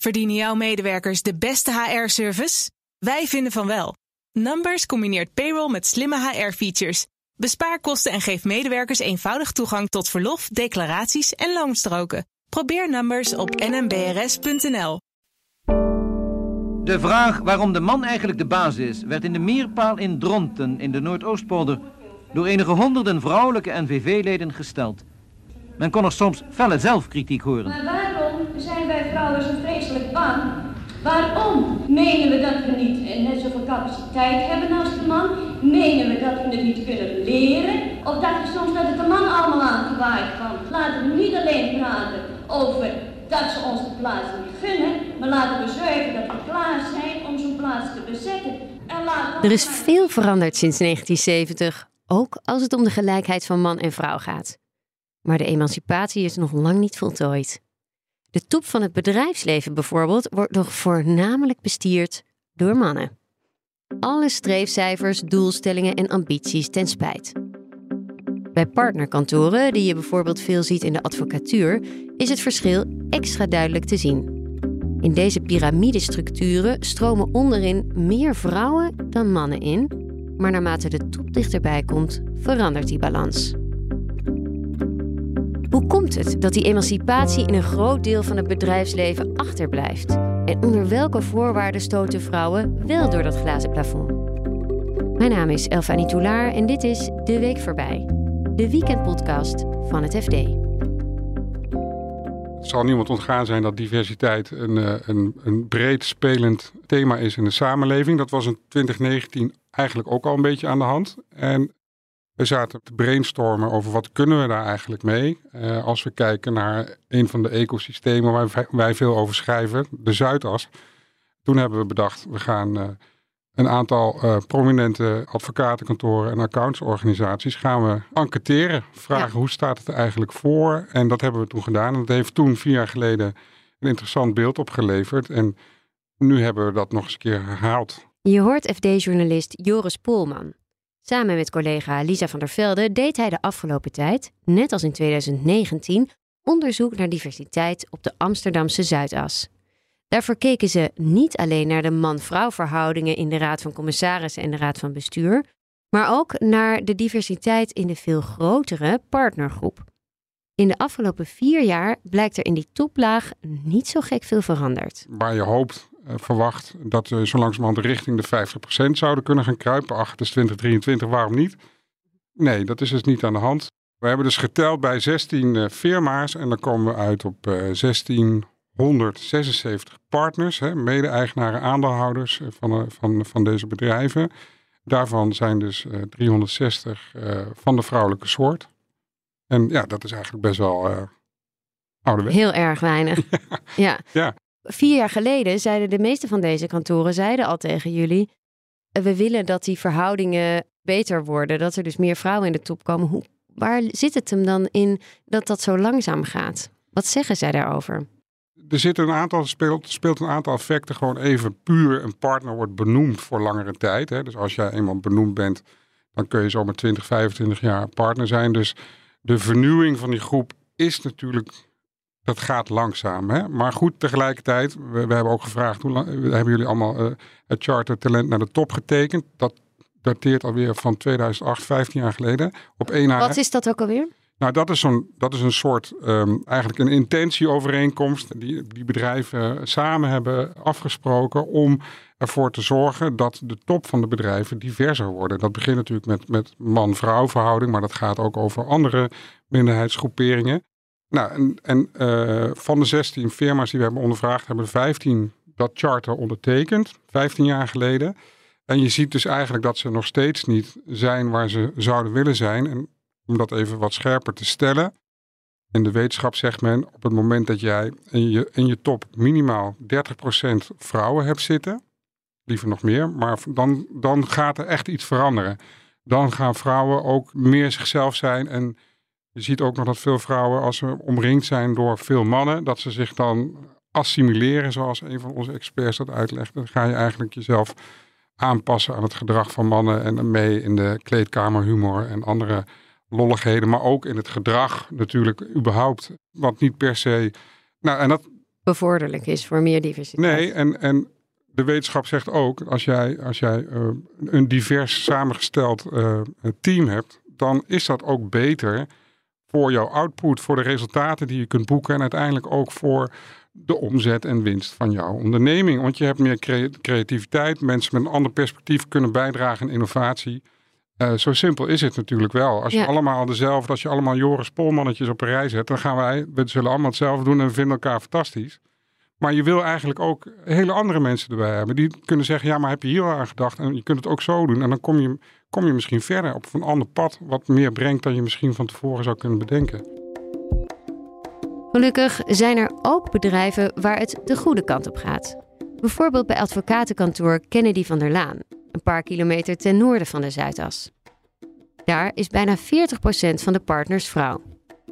Verdienen jouw medewerkers de beste HR-service? Wij vinden van wel. Numbers combineert payroll met slimme HR-features. Bespaar kosten en geef medewerkers eenvoudig toegang tot verlof, declaraties en loonstroken. Probeer Numbers op nmbrs.nl. De vraag waarom de man eigenlijk de baas is, werd in de Mierpaal in Dronten in de Noordoostpolder door enige honderden vrouwelijke NVV-leden gesteld. Men kon er soms felle zelfkritiek horen. Maar waarom zijn wij vrouwen zo vreselijk bang? Waarom menen we dat we niet net zoveel capaciteit hebben als de man? Menen we dat we het niet kunnen leren? Of dacht je soms dat het de man allemaal aangewaaid kwam? Laten we niet alleen praten over dat ze ons de plaats niet gunnen, maar laten we zorgen dat we klaar zijn om zo'n plaats te bezetten. En laten Er is veel veranderd sinds 1970, ook als het om de gelijkheid van man en vrouw gaat. Maar de emancipatie is nog lang niet voltooid. De top van het bedrijfsleven bijvoorbeeld wordt nog voornamelijk bestierd door mannen. Alle streefcijfers, doelstellingen en ambities ten spijt. Bij partnerkantoren, die je bijvoorbeeld veel ziet in de advocatuur, is het verschil extra duidelijk te zien. In deze piramidestructuren stromen onderin meer vrouwen dan mannen in, maar naarmate de top dichterbij komt, verandert die balans. Hoe komt het dat die emancipatie in een groot deel van het bedrijfsleven achterblijft? En onder welke voorwaarden stoten vrouwen wel door dat glazen plafond? Mijn naam is Elfanie Toulaar en dit is De Week Voorbij, de weekendpodcast van het FD. Het zal niemand ontgaan zijn dat diversiteit een, eh, een, een breed spelend thema is in de samenleving. Dat was in 2019 eigenlijk ook al een beetje aan de hand. En we zaten te brainstormen over wat kunnen we daar eigenlijk mee. Uh, als we kijken naar een van de ecosystemen waar wij veel over schrijven, de Zuidas. Toen hebben we bedacht, we gaan uh, een aantal uh, prominente advocatenkantoren en accountsorganisaties gaan we enquêteren. Vragen ja. hoe staat het er eigenlijk voor? En dat hebben we toen gedaan. En dat heeft toen vier jaar geleden een interessant beeld opgeleverd. En nu hebben we dat nog eens een keer herhaald. Je hoort FD-journalist Joris Polman. Samen met collega Lisa van der Velde deed hij de afgelopen tijd, net als in 2019, onderzoek naar diversiteit op de Amsterdamse Zuidas. Daarvoor keken ze niet alleen naar de man-vrouw verhoudingen in de Raad van Commissarissen en de Raad van Bestuur, maar ook naar de diversiteit in de veel grotere partnergroep. In de afgelopen vier jaar blijkt er in die toplaag niet zo gek veel veranderd. Waar je hoopt verwacht dat we zo langzamerhand richting de 50% zouden kunnen gaan kruipen. Ach, het is 2023, waarom niet? Nee, dat is dus niet aan de hand. We hebben dus geteld bij 16 uh, firma's en dan komen we uit op uh, 1676 partners, hè, mede-eigenaren, aandeelhouders van, van, van deze bedrijven. Daarvan zijn dus 360 van de vrouwelijke soort. En ja, dat is eigenlijk best wel ouderwets. Heel erg weinig. ja. ja. Vier jaar geleden zeiden de meeste van deze kantoren zeiden al tegen jullie: we willen dat die verhoudingen beter worden, dat er dus meer vrouwen in de top komen. Hoe, waar zit het hem dan in dat dat zo langzaam gaat? Wat zeggen zij daarover? Er zitten een aantal, speelt, speelt een aantal effecten. Gewoon even puur een partner wordt benoemd voor langere tijd. Hè. Dus als jij eenmaal benoemd bent, dan kun je zomaar 20, 25 jaar partner zijn. Dus de vernieuwing van die groep is natuurlijk dat gaat langzaam. Hè? Maar goed, tegelijkertijd, we, we hebben ook gevraagd, hoe lang, hebben jullie allemaal uh, het Charter Talent naar de top getekend? Dat dateert alweer van 2008, 15 jaar geleden. Op 1 Wat is dat ook alweer? Nou, dat is, zo'n, dat is een soort, um, eigenlijk een intentieovereenkomst die, die bedrijven samen hebben afgesproken om ervoor te zorgen dat de top van de bedrijven diverser worden. Dat begint natuurlijk met, met man-vrouw verhouding, maar dat gaat ook over andere minderheidsgroeperingen. Nou, en, en uh, van de 16 firma's die we hebben ondervraagd, hebben 15 dat charter ondertekend, 15 jaar geleden. En je ziet dus eigenlijk dat ze nog steeds niet zijn waar ze zouden willen zijn. En om dat even wat scherper te stellen. In de wetenschap zegt men, op het moment dat jij in je, in je top minimaal 30% vrouwen hebt zitten, liever nog meer, maar dan, dan gaat er echt iets veranderen. Dan gaan vrouwen ook meer zichzelf zijn en je ziet ook nog dat veel vrouwen, als ze omringd zijn door veel mannen, dat ze zich dan assimileren, zoals een van onze experts dat uitlegt. Dan ga je eigenlijk jezelf aanpassen aan het gedrag van mannen en mee in de kleedkamerhumor en andere lolligheden, maar ook in het gedrag natuurlijk überhaupt, wat niet per se. Nou, en dat. bevorderlijk is voor meer diversiteit. Nee, en, en de wetenschap zegt ook, als jij, als jij uh, een divers samengesteld uh, team hebt, dan is dat ook beter voor jouw output, voor de resultaten die je kunt boeken en uiteindelijk ook voor de omzet en winst van jouw onderneming. Want je hebt meer creativiteit, mensen met een ander perspectief kunnen bijdragen aan innovatie. Uh, zo simpel is het natuurlijk wel. Als je allemaal dezelfde, als je allemaal Joris Polmannetjes op een rij zet, dan gaan wij, we zullen allemaal hetzelfde doen en we vinden elkaar fantastisch. Maar je wil eigenlijk ook hele andere mensen erbij hebben. Die kunnen zeggen, ja, maar heb je hier al aan gedacht? En je kunt het ook zo doen. En dan kom je, kom je misschien verder op een ander pad, wat meer brengt dan je misschien van tevoren zou kunnen bedenken. Gelukkig zijn er ook bedrijven waar het de goede kant op gaat. Bijvoorbeeld bij advocatenkantoor Kennedy van der Laan, een paar kilometer ten noorden van de Zuidas. Daar is bijna 40% van de partners vrouw.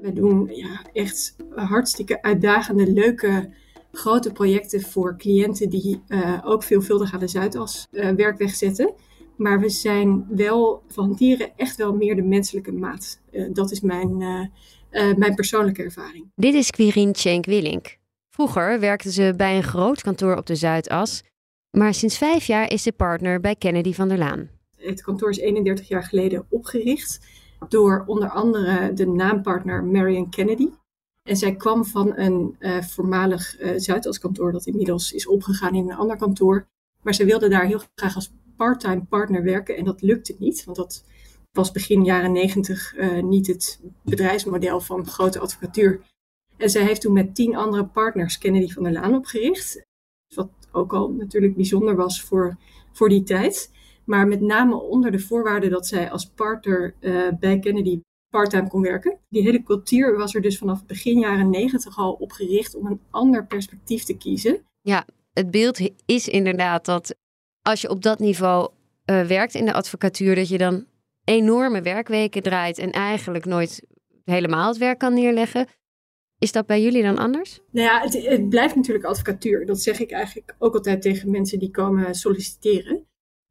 We doen ja, echt hartstikke uitdagende, leuke, grote projecten voor cliënten die uh, ook veelvuldig aan de Zuidas uh, werk wegzetten. Maar we zijn wel van dieren echt wel meer de menselijke maat. Uh, dat is mijn, mijn persoonlijke ervaring. Dit is Quirin Schenk-Willink. Vroeger werkte ze bij een groot kantoor op de Zuidas. Maar sinds vijf jaar is ze partner bij Kennedy van der Laan. Het kantoor is 31 jaar geleden opgericht door onder andere de naampartner Marion Kennedy. En zij kwam van een uh, voormalig uh, Zuidas kantoor dat inmiddels is opgegaan in een ander kantoor. Maar ze wilde daar heel graag als parttime partner werken en dat lukte niet, want dat was begin jaren 90 uh, niet het bedrijfsmodel van grote advocatuur. En zij heeft toen met tien andere partners Kennedy van der Laan opgericht. Wat ook al natuurlijk bijzonder was voor, voor die tijd. Maar met name onder de voorwaarde dat zij als partner bij Kennedy parttime kon werken. Die hele cultuur was er dus vanaf begin jaren negentig al op gericht om een ander perspectief te kiezen. Ja, het beeld is inderdaad dat als je op dat niveau uh, werkt in de advocatuur, dat je dan enorme werkweken draait en eigenlijk nooit helemaal het werk kan neerleggen. Is dat bij jullie dan anders? Nou ja, het, het, blijft natuurlijk advocatuur. Dat zeg ik eigenlijk ook altijd tegen mensen die komen solliciteren.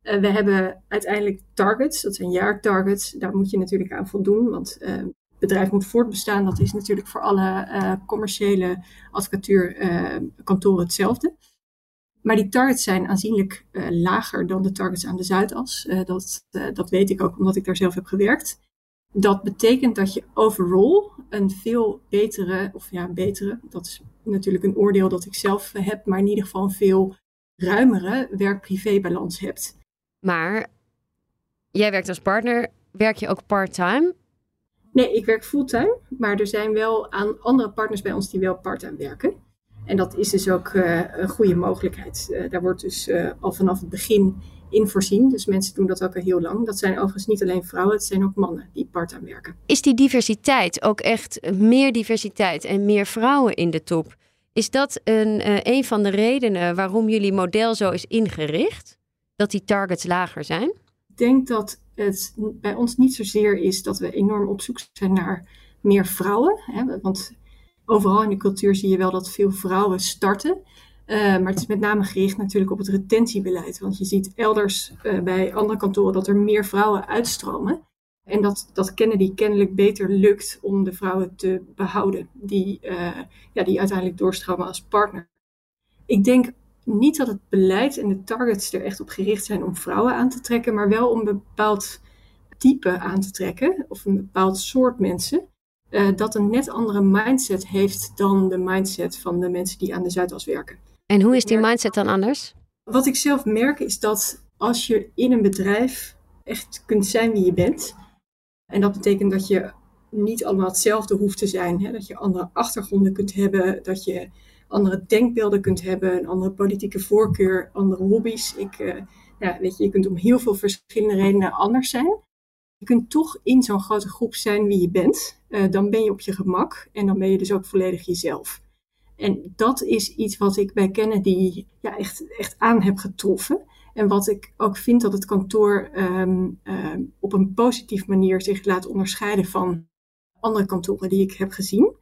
Uh, we hebben uiteindelijk targets, dat zijn jaartargets. Daar moet je natuurlijk aan voldoen, want uh, het bedrijf moet voortbestaan. Dat is natuurlijk voor alle uh, commerciële advocatuurkantoren hetzelfde. Maar die targets zijn aanzienlijk lager dan de targets aan de Zuidas. dat, dat weet ik ook omdat ik daar zelf heb gewerkt. Dat betekent dat je overall een veel betere, of ja, betere, dat is natuurlijk een oordeel dat ik zelf heb, maar in ieder geval een veel ruimere werk-privé-balans hebt. Maar jij werkt als partner, werk je ook part-time? Nee, ik werk fulltime, maar er zijn wel aan andere partners bij ons die wel parttime werken. En dat is dus ook uh, een goede mogelijkheid. Uh, daar wordt dus uh, al vanaf het begin in voorzien. Dus mensen doen dat ook al heel lang. Dat zijn overigens niet alleen vrouwen, het zijn ook mannen die part-time werken. Is die diversiteit ook echt meer diversiteit en meer vrouwen in de top? Is dat een, een van de redenen waarom jullie model zo is ingericht? Dat die targets lager zijn? Ik denk dat het bij ons niet zozeer is dat we enorm op zoek zijn naar meer vrouwen. Hè? Want overal in de cultuur zie je wel dat veel vrouwen starten. Uh, maar het is met name gericht natuurlijk op het retentiebeleid. Want je ziet elders uh, bij andere kantoren dat er meer vrouwen uitstromen. En dat, dat Kennedy kennelijk beter lukt om de vrouwen te behouden die, uh, ja, die uiteindelijk doorstromen als partner. Ik denk niet dat het beleid en de targets er echt op gericht zijn om vrouwen aan te trekken, maar wel om een bepaald type aan te trekken of een bepaald soort mensen. dat een net andere mindset heeft dan de mindset van de mensen die aan de Zuidas werken. En hoe is die mindset dan anders? Wat ik zelf merk is dat als je in een bedrijf echt kunt zijn wie je bent, en dat betekent dat je niet allemaal hetzelfde hoeft te zijn, hè? dat je andere achtergronden kunt hebben, dat je andere denkbeelden kunt hebben, een andere politieke voorkeur, andere hobby's. Ik, uh, ja, weet je, je kunt om heel veel verschillende redenen anders zijn. Je kunt toch in zo'n grote groep zijn wie je bent. Uh, dan ben je op je gemak en dan ben je dus ook volledig jezelf. En dat is iets wat ik bij Kennedy ja, echt, echt aan heb getroffen. En wat ik ook vind dat het kantoor um, um, op een positieve manier zich laat onderscheiden van andere kantoren die ik heb gezien.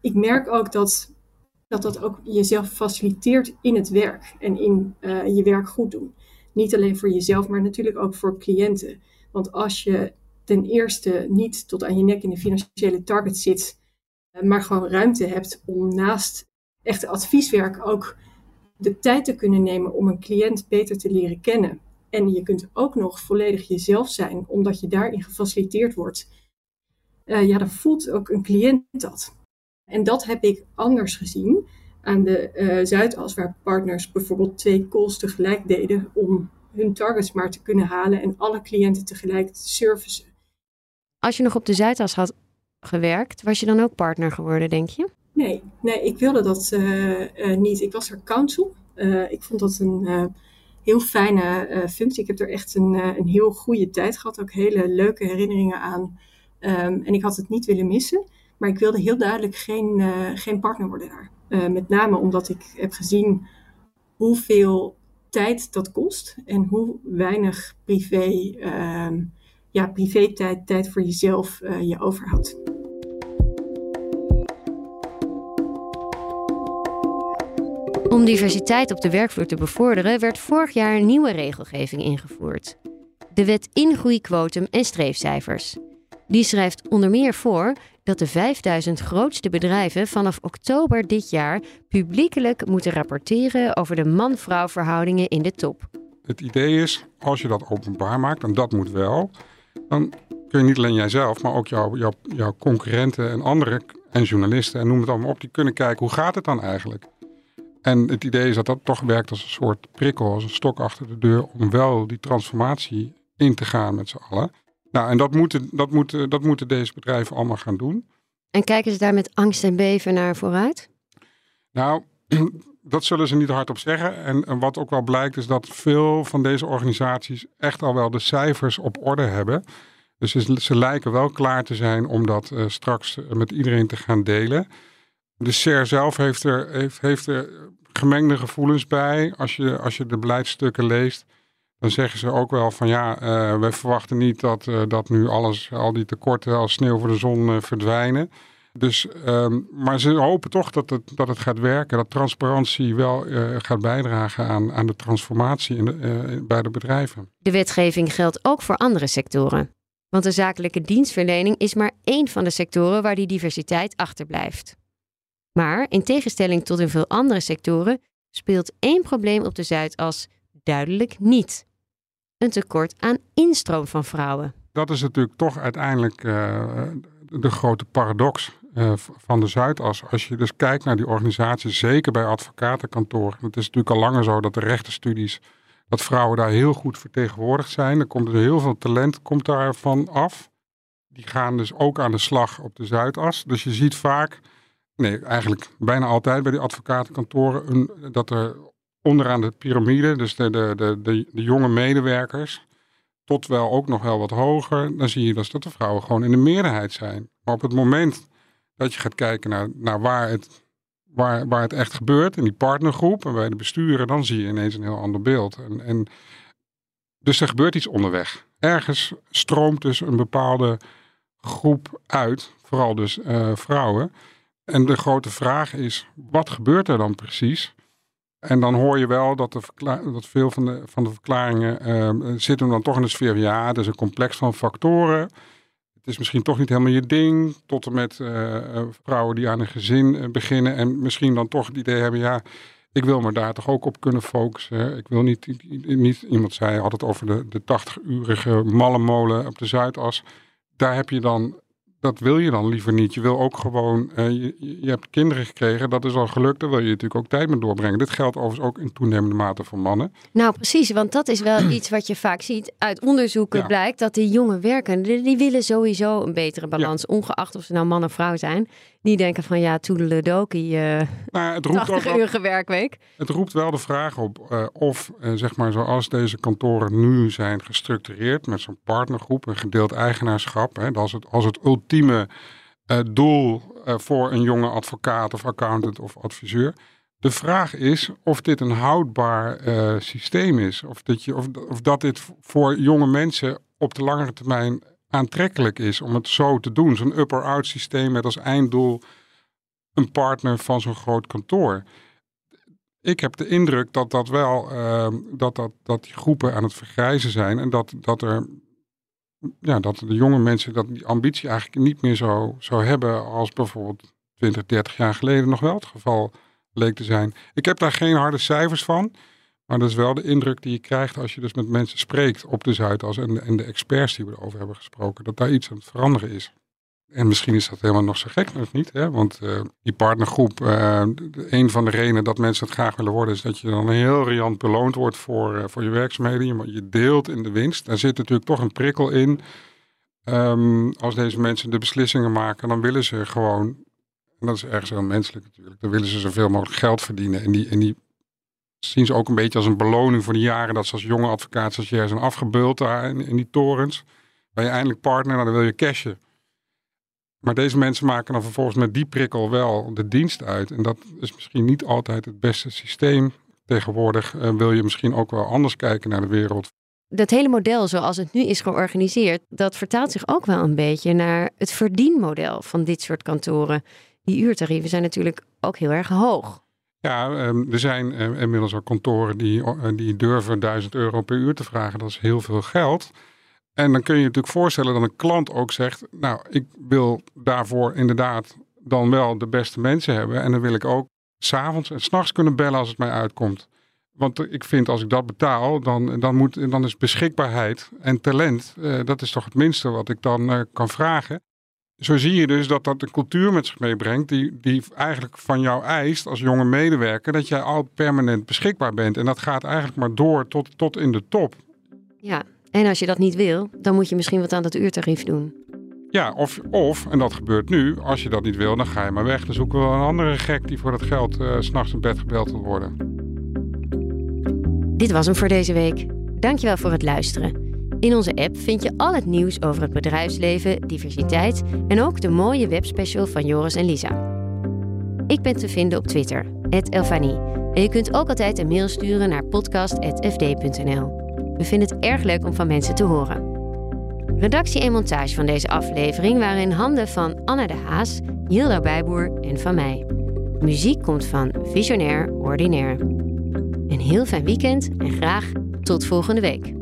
Ik merk ook dat dat, dat ook jezelf faciliteert in het werk en in uh, je werk goed doen. Niet alleen voor jezelf, maar natuurlijk ook voor cliënten. Want als je ten eerste niet tot aan je nek in de financiële target zit maar gewoon ruimte hebt om naast echte advieswerk ook de tijd te kunnen nemen om een cliënt beter te leren kennen. En je kunt ook nog volledig jezelf zijn, omdat je daarin gefaciliteerd wordt. Uh, ja, dan voelt ook een cliënt dat. En dat heb ik anders gezien aan de uh, Zuidas, waar partners bijvoorbeeld twee calls tegelijk deden om hun targets maar te kunnen halen en alle cliënten tegelijk te servicen. Als je nog op de Zuidas had gewerkt, was je dan ook partner geworden, denk je? Nee, nee ik wilde dat uh, niet. Ik was er counsel. ik vond dat een heel fijne functie. Ik heb er echt een, een heel goede tijd gehad, ook hele leuke herinneringen aan. Um, en ik had het niet willen missen. Maar ik wilde heel duidelijk geen, uh, geen partner worden daar. Uh, met name omdat ik heb gezien hoeveel tijd dat kost en hoe weinig privé, uh, ja, privé tijd, tijd voor jezelf uh, je overhoudt. Om diversiteit op de werkvloer te bevorderen, werd vorig jaar nieuwe regelgeving ingevoerd. De wet ingroeiquotum en streefcijfers. Die schrijft onder meer voor dat de 5000 grootste bedrijven vanaf oktober dit jaar publiekelijk moeten rapporteren over de man-vrouw verhoudingen in de top. Het idee is, als je dat openbaar maakt, en dat moet wel, dan kun je niet alleen jijzelf, maar ook jouw, jouw, jouw concurrenten en anderen en journalisten en noem het allemaal op, die kunnen kijken hoe gaat het dan eigenlijk. En het idee is dat dat toch werkt als een soort prikkel, als een stok achter de deur om wel die transformatie in te gaan met z'n allen. Nou, en dat moeten, dat, moeten, dat moeten deze bedrijven allemaal gaan doen. En kijken ze daar met angst en beven naar vooruit? Nou, dat zullen ze niet hardop zeggen. En, en, wat ook wel blijkt is dat veel van deze organisaties echt al wel de cijfers op orde hebben. Dus ze, ze lijken wel klaar te zijn om dat uh, straks met iedereen te gaan delen. De SER zelf heeft er, heeft, heeft er gemengde gevoelens bij. Als je, als je de beleidsstukken leest, dan zeggen ze ook wel van ja, uh, wij verwachten niet dat, uh, dat nu alles, al die tekorten als sneeuw voor de zon uh, verdwijnen. Dus, um, maar ze hopen toch dat het, dat het gaat werken, dat transparantie wel gaat bijdragen aan, aan de transformatie in bij de bedrijven. De wetgeving geldt ook voor andere sectoren. Want de zakelijke dienstverlening is maar één van de sectoren waar die diversiteit achterblijft. Maar in tegenstelling tot in veel andere sectoren speelt één probleem op de Zuidas duidelijk niet een tekort aan instroom van vrouwen. Dat is natuurlijk toch uiteindelijk uh, de grote paradox uh, van de Zuidas. Als je dus kijkt naar die organisaties, zeker bij advocatenkantoren. Het is natuurlijk al langer zo dat de rechtenstudies, dat vrouwen daar heel goed vertegenwoordigd zijn. Er komt dus heel veel talent komt daarvan af. Die gaan dus ook aan de slag op de Zuidas. Dus je ziet vaak, nee eigenlijk bijna altijd bij die advocatenkantoren, een, dat er onderaan de piramide, dus de, de, de, de, de jonge medewerkers, tot wel ook nog wel wat hoger, dan zie je dus dat de vrouwen gewoon in de meerderheid zijn. Maar op het moment dat je gaat kijken naar, naar waar, het, waar, waar het echt gebeurt, in die partnergroep en bij de besturen, dan zie je ineens een heel ander beeld. En, en, dus er gebeurt iets onderweg. Ergens stroomt dus een bepaalde groep uit, vooral dus uh, vrouwen. En de grote vraag is, wat gebeurt er dan precies? En dan hoor je wel dat, de dat veel van de, van de verklaringen uh, zitten dan toch in de sfeer van ja, het is een complex van factoren. Het is misschien toch niet helemaal je ding. Tot en met uh, vrouwen die aan een gezin uh, beginnen en misschien dan toch het idee hebben, ja, ik wil me daar toch ook op kunnen focussen. Ik wil niet, niet iemand zei altijd over de, de 80-urige mallenmolen op de Zuidas. Daar heb je dan dat wil je dan liever niet. Je wil ook gewoon, uh, je, je, hebt kinderen gekregen, dat is al gelukt, daar wil je natuurlijk ook tijd mee doorbrengen. Dit geldt overigens ook in toenemende mate voor mannen. Nou, precies, want dat is wel iets wat je vaak ziet. Uit onderzoeken blijkt dat die jonge werkenden, die willen sowieso een betere balans, ongeacht of ze nou man of vrouw zijn. Die denken van ja, toedeledokie, uh, nou, het roept 80 uur werkweek. Het roept wel de vraag op uh, of, uh, zeg maar, zoals deze kantoren nu zijn gestructureerd met zo'n partnergroep, een gedeeld eigenaarschap, hè, dat is het, als het ultieme doel voor een jonge advocaat of accountant of adviseur. De vraag is of dit een houdbaar systeem is, of, dat je, of, of dat dit voor jonge mensen op de langere termijn aantrekkelijk is om het zo te doen. Zo'n upper-out systeem met als einddoel een partner van zo'n groot kantoor. Ik heb de indruk dat dat wel, uh, dat, dat, dat die groepen aan het vergrijzen zijn en dat, dat er, ja, dat de jonge mensen dat die ambitie eigenlijk niet meer zo, zo hebben als bijvoorbeeld 20, 30 jaar geleden nog wel het geval leek te zijn. Ik heb daar geen harde cijfers van. Maar dat is wel de indruk die je krijgt als je dus met mensen spreekt op de Zuidas en, en de experts die we erover hebben gesproken, dat daar iets aan het veranderen is. En misschien is dat helemaal nog zo gek nog niet. Hè? Want uh, die partnergroep, uh, een van de redenen dat mensen het graag willen worden, is dat je dan heel riant beloond wordt voor, uh, voor je werkzaamheden. Je, je deelt in de winst. Daar zit natuurlijk toch een prikkel in. Um, als deze mensen de beslissingen maken, dan willen ze gewoon, en dat is ergens heel menselijk natuurlijk, dan willen ze zoveel mogelijk geld verdienen. En die, en die zien ze ook een beetje als een beloning voor de jaren dat ze als jonge advocaat jij zijn afgebeuld daar in, in die torens. Ben je eindelijk partner, nou, dan wil je cashen. Maar deze mensen maken dan vervolgens met die prikkel wel de dienst uit. En dat is misschien niet altijd het beste systeem. Tegenwoordig uh, wil je misschien ook wel anders kijken naar de wereld. Dat hele model zoals het nu is georganiseerd, dat vertaalt zich ook wel een beetje naar het verdienmodel van dit soort kantoren. Die uurtarieven zijn natuurlijk ook heel erg hoog. Ja, er zijn uh, inmiddels al kantoren die, uh, die durven 1000 euro per uur te vragen. Dat is heel veel geld. En dan kun je je natuurlijk voorstellen dat een klant ook zegt: Nou, ik wil daarvoor inderdaad dan wel de beste mensen hebben. En dan wil ik ook s'avonds en s'nachts kunnen bellen als het mij uitkomt. Want ik vind als ik dat betaal, dan, dan, moet, dan is beschikbaarheid en talent, uh, dat is toch het minste wat ik dan kan vragen. Zo zie je dus dat dat een cultuur met zich meebrengt die, die eigenlijk van jou eist als jonge medewerker dat jij al permanent beschikbaar bent. En dat gaat eigenlijk maar door tot, tot in de top. Ja, en als je dat niet wil, dan moet je misschien wat aan dat uurtarief doen. Ja, of, of, en dat gebeurt nu, als je dat niet wil, dan ga je maar weg. Dan zoeken we wel een andere gek die voor dat geld uh, s'nachts in bed gebeld wil worden. Dit was hem voor deze week. Dankjewel voor het luisteren. In onze app vind je al het nieuws over het bedrijfsleven, diversiteit en ook de mooie webspecial van Joris en Lisa. Ik ben te vinden op Twitter, Elfanie. En je kunt ook altijd een mail sturen naar podcast.fd.nl. We vinden het erg leuk om van mensen te horen. Redactie en montage van deze aflevering waren in handen van Anna de Haas, Hilda Bijboer en van mij. Muziek komt van Visionair Ordinaire. Een heel fijn weekend en graag tot volgende week.